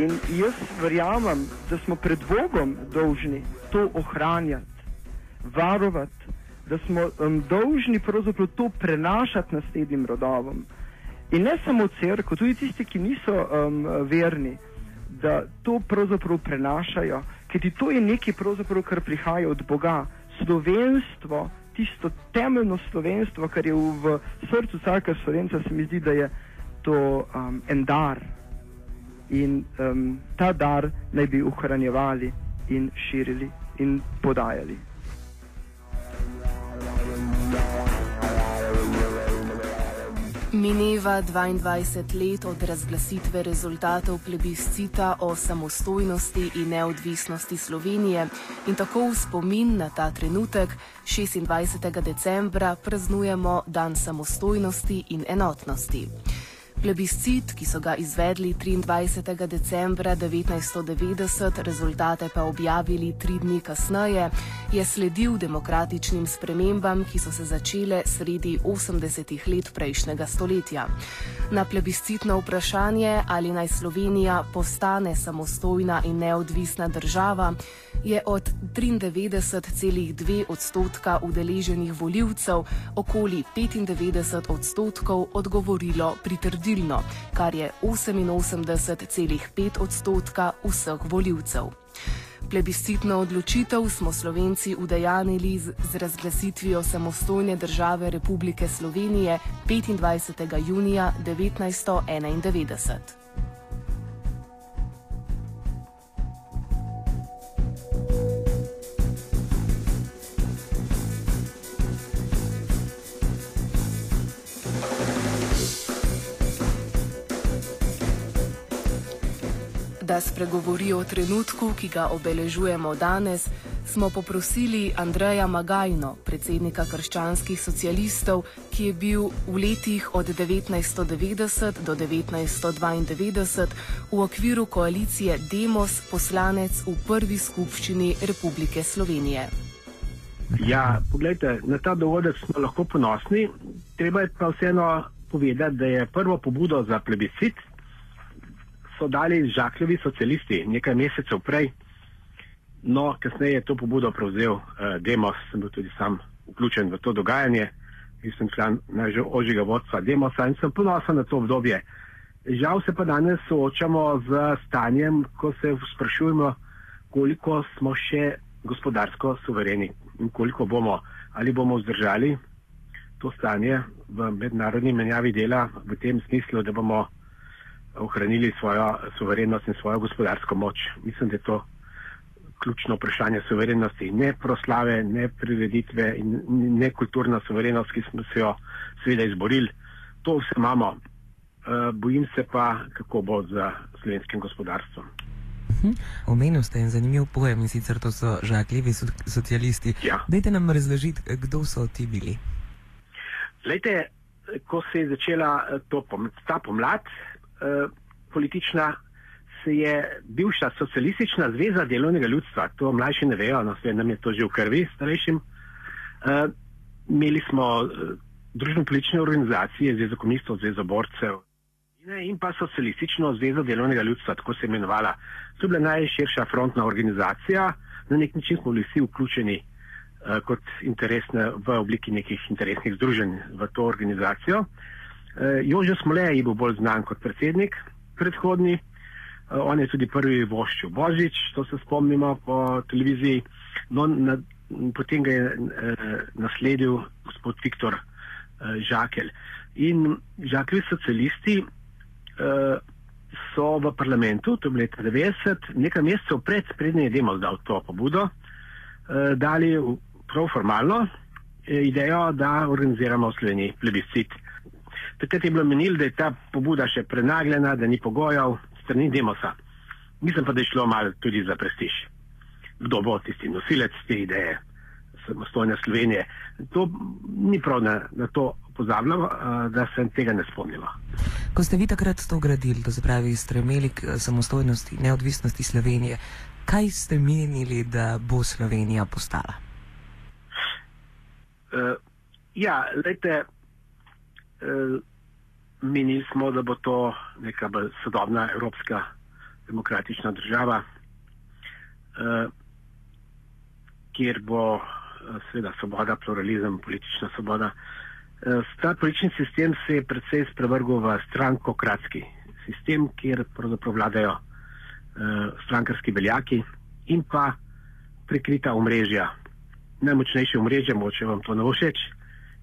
In jaz verjamem, da smo pred Bogom dolžni to ohranjati, varovati, da smo um, dolžni pravzaprav to prenašati naslednjim rodovom. In ne samo crkva, tudi tisti, ki niso um, verni, da to pravzaprav prenašajo, ker to je nekaj, kar prihaja od Boga. Slovenstvo, tisto temeljno slovenstvo, kar je v srcu vsakega slovenca, se mi zdi, da je to um, en dar. In um, ta dar naj bi ohranjevali in širili in podajali. Mineva 22 let od razglasitve rezultatov plebiscita o samostojnosti in neodvisnosti Slovenije in tako v spomin na ta trenutek 26. decembra praznujemo Dan samostojnosti in enotnosti. Plebiscit, ki so ga izvedli 23. decembra 1990, rezultate pa objavili tri dni kasneje, je sledil demokratičnim spremembam, ki so se začele sredi 80-ih let prejšnjega stoletja. Na plebiscitno vprašanje, ali naj Slovenija postane samostojna in neodvisna država, je od 93,2 odstotka udeleženih voljivcev okoli 95 odstotkov odgovorilo pritrdilno, kar je 88,5 odstotka vseh voljivcev. Plebiscitno odločitev smo Slovenci udejanili z, z razglasitvijo samostojne države Republike Slovenije 25. junija 1991. spregovori o trenutku, ki ga obeležujemo danes, smo poprosili Andreja Magajno, predsednika krščanskih socialistov, ki je bil v letih od 1990 do 1992 v okviru koalicije Demos poslanec v prvi skupščini Republike Slovenije. Ja, poglejte, na ta dogodek smo lahko ponosni. Treba je pa vseeno povedati, da je prvo pobudo za plebiscit so dali žakljivi socialisti nekaj mesecev prej. No, kasneje je to pobudo prevzel uh, Demos, sem bil tudi sam vključen v to dogajanje, jaz sem član ožjega vodstva Demosa in sem ponosen na to obdobje. Žal se pa danes soočamo z stanjem, ko se sprašujemo, koliko smo še gospodarsko suvereni in koliko bomo, ali bomo vzdržali to stanje v mednarodni menjavi dela v tem smislu, da bomo ohranili svojo suverenost in svojo gospodarsko moč. Mislim, da je to ključno vprašanje suverenosti. Ne proslave, ne prireditve in ne kulturna suverenost, ki smo se jo seveda izborili. To vse imamo. Uh, bojim se pa, kako bo z slovenskim gospodarstvom. Mhm. Omenil ste en zanimiv pojem in sicer to so žakljivi socialisti. Ja. Dajte nam razložiti, kdo so ti bili. Lejte, ko se je začela eh, to, ta pomlad, Eh, politična, se je bivša socialistična zveza delovnega ljudstva, to mlajši ne vejo, no sve nam je to že v krvi, starejšim. Uh, imeli smo uh, družbeno politične organizacije, zvezo komunistov, zvezo borcev in pa socialistično zvezo delovnega ljudstva, tako se je imenovala. To je bila najširša frontna organizacija, na nek način smo bili vsi vključeni uh, kot interesne v obliki nekih interesnih združenj v to organizacijo. Uh, Jože Smolej bil bolj znan kot predsednik predhodni, uh, on je tudi prvi voščil Božič, to se spomnimo po televiziji. No, na, potem ga je uh, nasledil gospod Viktor uh, Žakelj. In Žakelji socialisti uh, so v parlamentu, to je bilo leta 90, nekaj mesecev pred prednjem je Demos dal to pobudo, uh, dali prav formalno idejo, da organiziramo v Sloveniji plebiscit. Takrat je bilo menil, da je ta pobuda še prenagljena, da ni pogojev strani Demosa. Mislim pa, da je šlo malo tudi za prestiž. Kdo bo tisti nosilec te ideje samostojne Slovenije? To ni prav na, na to pozabljamo, da se tega ne spomnimo. Ko ste vi takrat to gradili, to se pravi, stremeli k samostojnosti, neodvisnosti Slovenije, kaj ste menili, da bo Slovenija postala? Uh, ja, lejte, uh, menili smo, da bo to neka sodobna evropska demokratična država, uh, kjer bo uh, seveda svoboda, pluralizem, politična svoboda. Uh, ta politični sistem se je predvsej sprevrgal v strankokratski sistem, kjer pravzaprav vladajo uh, strankarski veljaki in pa prikrita omrežja. Najmočnejše omrežje, moče vam to ne všeč,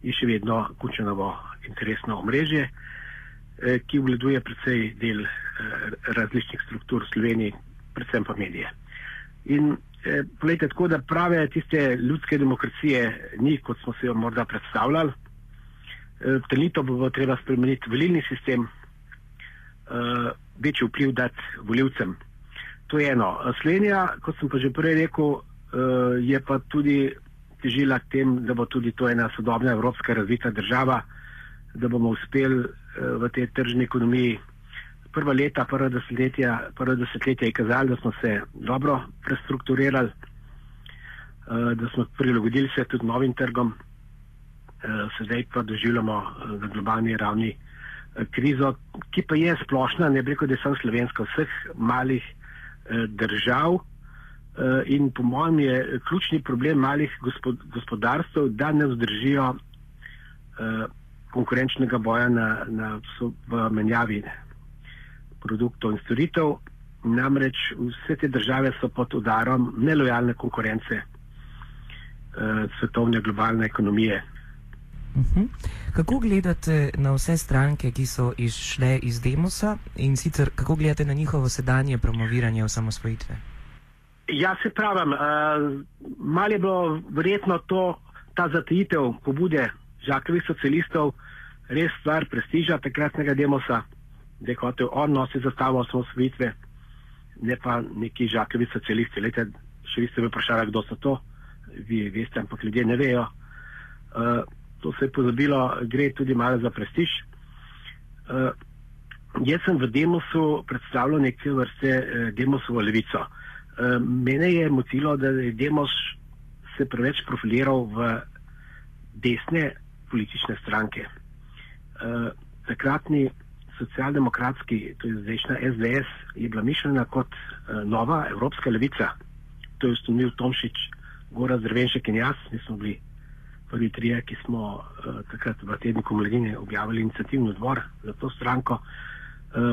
je še vedno Kučenovo interesno omrežje, eh, ki obleduje predvsej del eh, različnih struktur v Sloveniji, predvsem pa medije. In eh, poglejte, tako da prave tiste ljudske demokracije ni, kot smo se jo morda predstavljali. Eh, Trenito bo treba spremeniti volilni sistem, eh, večji vpliv dati voljivcem. To je eno. Slovenija, kot sem pa že prej rekel, eh, je pa tudi težila k tem, da bo tudi to ena sodobna evropska razvita država, da bomo uspeli uh, v tej tržni ekonomiji. Prva leta, prva desetletja, prva desetletja je kazalo, da smo se dobro prestrukturirali, uh, da smo prilagodili se tudi novim trgom, uh, sedaj pa doživljamo na globalni ravni krizo, ki pa je splošna, ne bi rekel, da je samo slovenska, vseh malih držav. Eh, in po mojem je ključni problem malih gospod, gospodarstv, da ne vzdržijo konkurenčnega boja na, na, v menjavi produktov in storitev. Namreč vse te države so pod udarom nelojalne konkurence uh, svetovne globalne ekonomije. Uh mhm. Kako gledate na vse stranke, ki so izšle iz Demosa in sicer kako gledate na njihovo sedanje promoviranje osamosvojitve? Ja, se pravim, uh, malo je bilo verjetno to, ta zatejitev pobude žakovih socialistov, res stvar prestiža takratnega demosa, da je hotel on nositi zastavo osamosvojitve, ne pa neki žakovi socialisti. Lete, še vi ste me vprašali, kdo so to, vi veste, ampak ljudje ne vejo. Uh, to se je pozabilo, gre tudi malo za prestiž. Uh, jaz sem v demosu predstavljal neke vrste uh, demosovo levico. Eh, mene je motilo, da je Demos se preveč profiliral v desne politične stranke. Uh, takratni socialdemokratski, to je zdajšnja SDS, je bila mišljena kot uh, nova evropska levica. To je ustanovil Tomšič, Gora Zdrvenšek in jaz. Mi smo bili prvi trije, ki smo uh, takrat v tedniku mladine objavili inicijativni odbor za to stranko. Uh,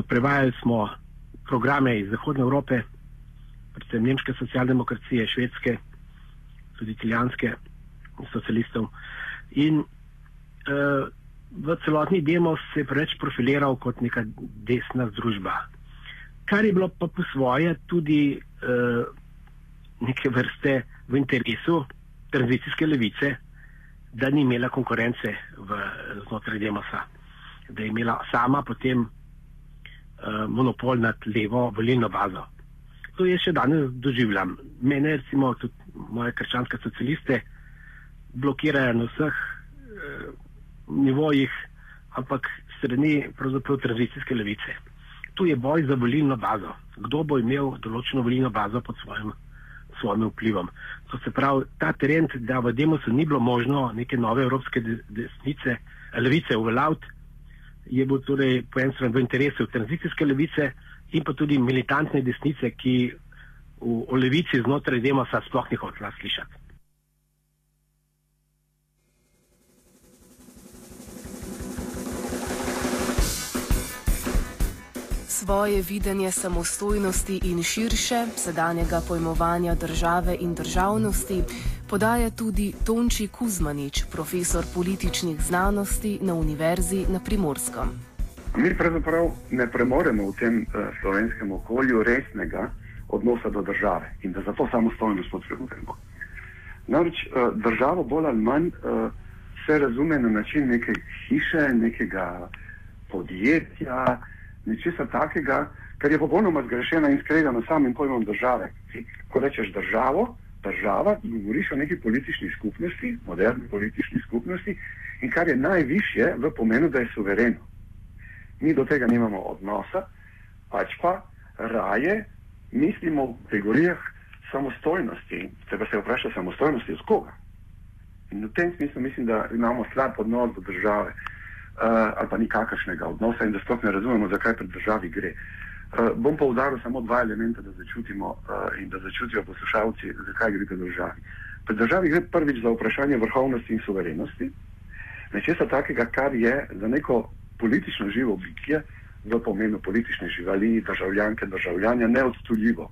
prevajali smo programe iz Zahodne Evrope, predvsem nemške socialdemokracije, švedske, tudi italijanske socialistov. In uh, v celotni demo se je preveč profiliral kot neka desna združba, kar je bilo pa po svoje tudi uh, neke vrste v interesu tranzicijske levice, da ni imela konkurence v, znotraj demosa, da je imela sama potem uh, monopol nad levo volilno bazo to jaz še danes doživljam. Mene, recimo, tudi moje krščanske socialiste blokirajo na vseh eh, nivojih, ampak strani pravzaprav tranzicijske levice. Tu je boj za volilno bazo. Kdo bo imel določeno volilno bazo pod svojim, svojim vplivom? To se pravi, ta trend, da v Demosu ni bilo možno neke nove evropske desnice, levice uveljaviti, je bil torej po enem strani v interesu tranzicijske levice, in pa tudi militantne desnice, ki v, v levici znotraj Demosa sploh ni hotela slišati. Svoje videnje samostojnosti in širše sedanjega pojmovanja države in državnosti podaja tudi Tonči Kuzmanič, profesor političnih znanosti na Univerzi na Primorskem. Mi pravzaprav ne premoremo v tem uh, slovenskem okolju resnega odnosa do države in da zato samostojnost potrebujemo. Namreč uh, državo bolj ali manj uh, se razume na način neke hiše, nekega podjetja, nečesa takega, kar je popolnoma zgrešeno in skregano samim pojmom države. Ko rečeš državo, država, govoriš o neki politični skupnosti, moderni politični skupnosti in kar je najvišje v pomenu, da je suvereno mi do tega nimamo odnosa, pač pa raje mislimo v kategorijah samostojnosti. Treba se vprašati samostojnosti od koga. In v tem smislu mislim, da imamo slab odnos do države ali pa nikakršnega odnosa in da sploh ne razumemo, zakaj pri državi gre. Uh, bom pa udaril samo dva elementa, da začutimo uh, in da začutijo poslušalci, zakaj gre pri državi. Pri državi gre prvič za vprašanje vrhovnosti in suverenosti, nečesa takega, kar je za neko politično živo bitje v pomenu politične živali, državljanke, državljanja neodstuljivo.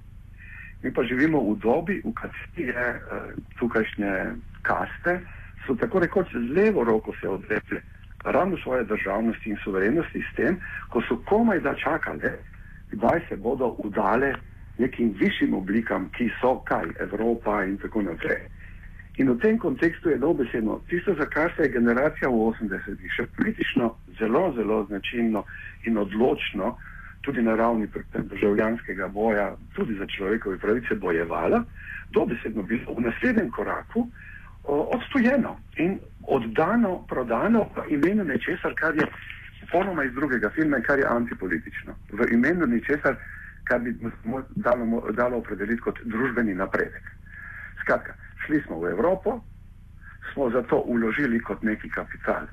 Mi pa živimo v dobi, v kateri je uh, tukajšnje kaste, so tako rekoč z levo roko se odrekle ravno svoje državnosti in suverenosti s tem, ko so komaj da čakali, kdaj se bodo udale nekim višjim oblikam, ki so kaj, Evropa in tako naprej. In v tem kontekstu je dobesedno tisto, za kar se je generacija v 80-ih še politično zelo, zelo značilno in odločno, tudi na ravni državljanskega boja, tudi za človekove pravice bojevala, dobesedno bilo v naslednjem koraku o, odstojeno in oddano, prodano v imenu nečesar, kar je popolnoma iz drugega filma, kar je antipolitično. V imenu ničesar, kar bi dalo, dalo opredeliti kot družbeni napredek. Skratka, šli smo v Evropo, smo zato uložili kot neki kapital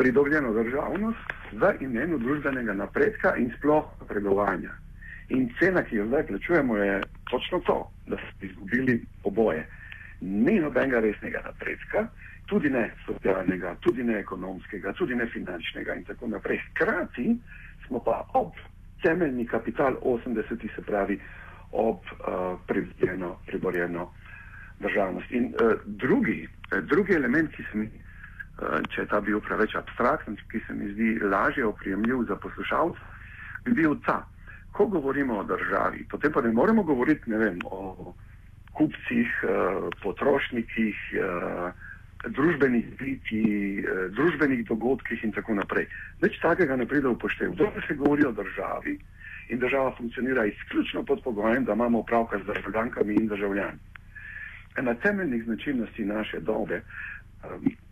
pridobljeno državnost v imenu družbenega napredka in sploh napredovanja. In cena, ki jo zdaj plačujemo, je točno to, da smo izgubili oboje. Ni nobenega resnega napredka, tudi ne socialnega, tudi ne ekonomskega, tudi ne finančnega in tako naprej. Hkrati smo pa ob temeljni kapital 80, se pravi ob uh, priborjeno, priborjeno državnost. In uh, drugi, uh, drugi element, ki se mi, uh, če je ta bil preveč abstrakten, ki se mi zdi lažje oprijemljiv za poslušalce, bi bil ta. Ko govorimo o državi, potem pa ne moremo govoriti ne vem, o kupcih, uh, potrošnikih, uh, družbenih biti, eh, družbenih dogodkih in tako naprej. Več takega ne pride v poštev. Dobro se govori o državi in država funkcionira izključno pod pogojem, da imamo opravka z državljankami in državljani. Ena temeljnih značilnosti naše dobe, eh,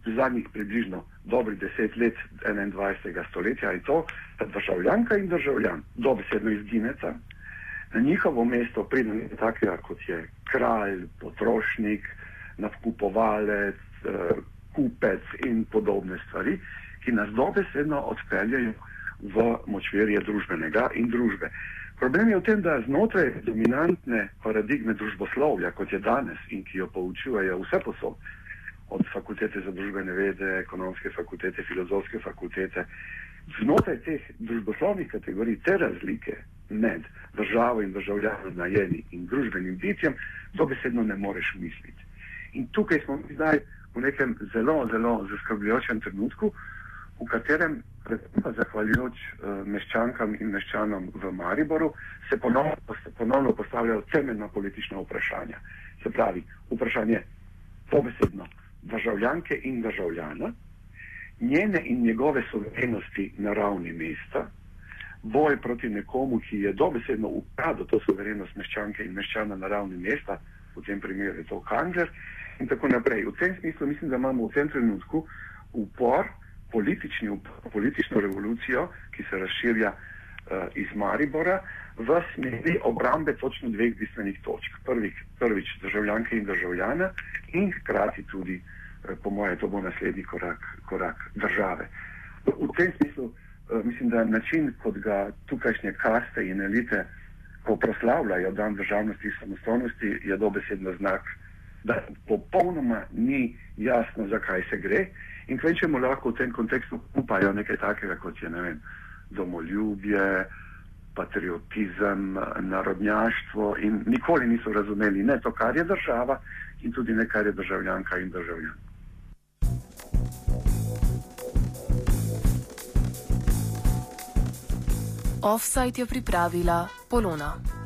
zadnjih približno dobrih deset let 21. stoletja, je to, da državljanka in državljan dobesedno izgineta, na njihovo mesto pride nekaj takega, kot je kralj, potrošnik, nakupovalec, uh, kupec in podobne stvari, ki nas dobesedno odpeljajo v močverje družbenega in družbe. Problem je v tem, da znotraj dominantne paradigme družboslovja, kot je danes in ki jo poučujejo vse posod, od fakultete za družbene vede, ekonomske fakultete, filozofske fakultete, znotraj teh družboslovnih kategorij te razlike med državo in državljanom najeni in družbenim bitjem, dobesedno ne moreš misliti. In tukaj smo zdaj v nekem zelo, zelo zaskrbljujočem trenutku, v katerem, predvsem zahvaljujoč uh, meščankam in meščanom v Mariboru, se ponovno, se ponovno postavljajo temeljna politična vprašanja. Se pravi, vprašanje pobesedno državljanke in državljana, njene in njegove suverenosti na ravni mesta, boj proti nekomu, ki je dobesedno ukradel to suverenost meščanke in meščana na ravni mesta, v tem primeru je to Kangler, in tako naprej. V tem smislu mislim, da imamo v tem trenutku upor, politični upor, politično revolucijo, ki se razširja uh, iz Maribora v smeri obrambe točno dveh bistvenih točk. Prvič, prvič državljanke in državljana in hkrati tudi, uh, po moje, to bo naslednji korak, korak države. V, tem smislu mislim, da način, kot ga tukajšnje kaste in elite, proslavljajo dan državnosti in samostojnosti, je dobesedno znak da popolnoma ni jasno, zakaj se gre in kaj če mu lahko v tem kontekstu upajo nekaj takega, kot je ne vem, domoljubje, patriotizem, narodnjaštvo in nikoli niso razumeli ne to, kar je država in tudi ne, kar je državljanka in državljan. Offside je pripravila Polona.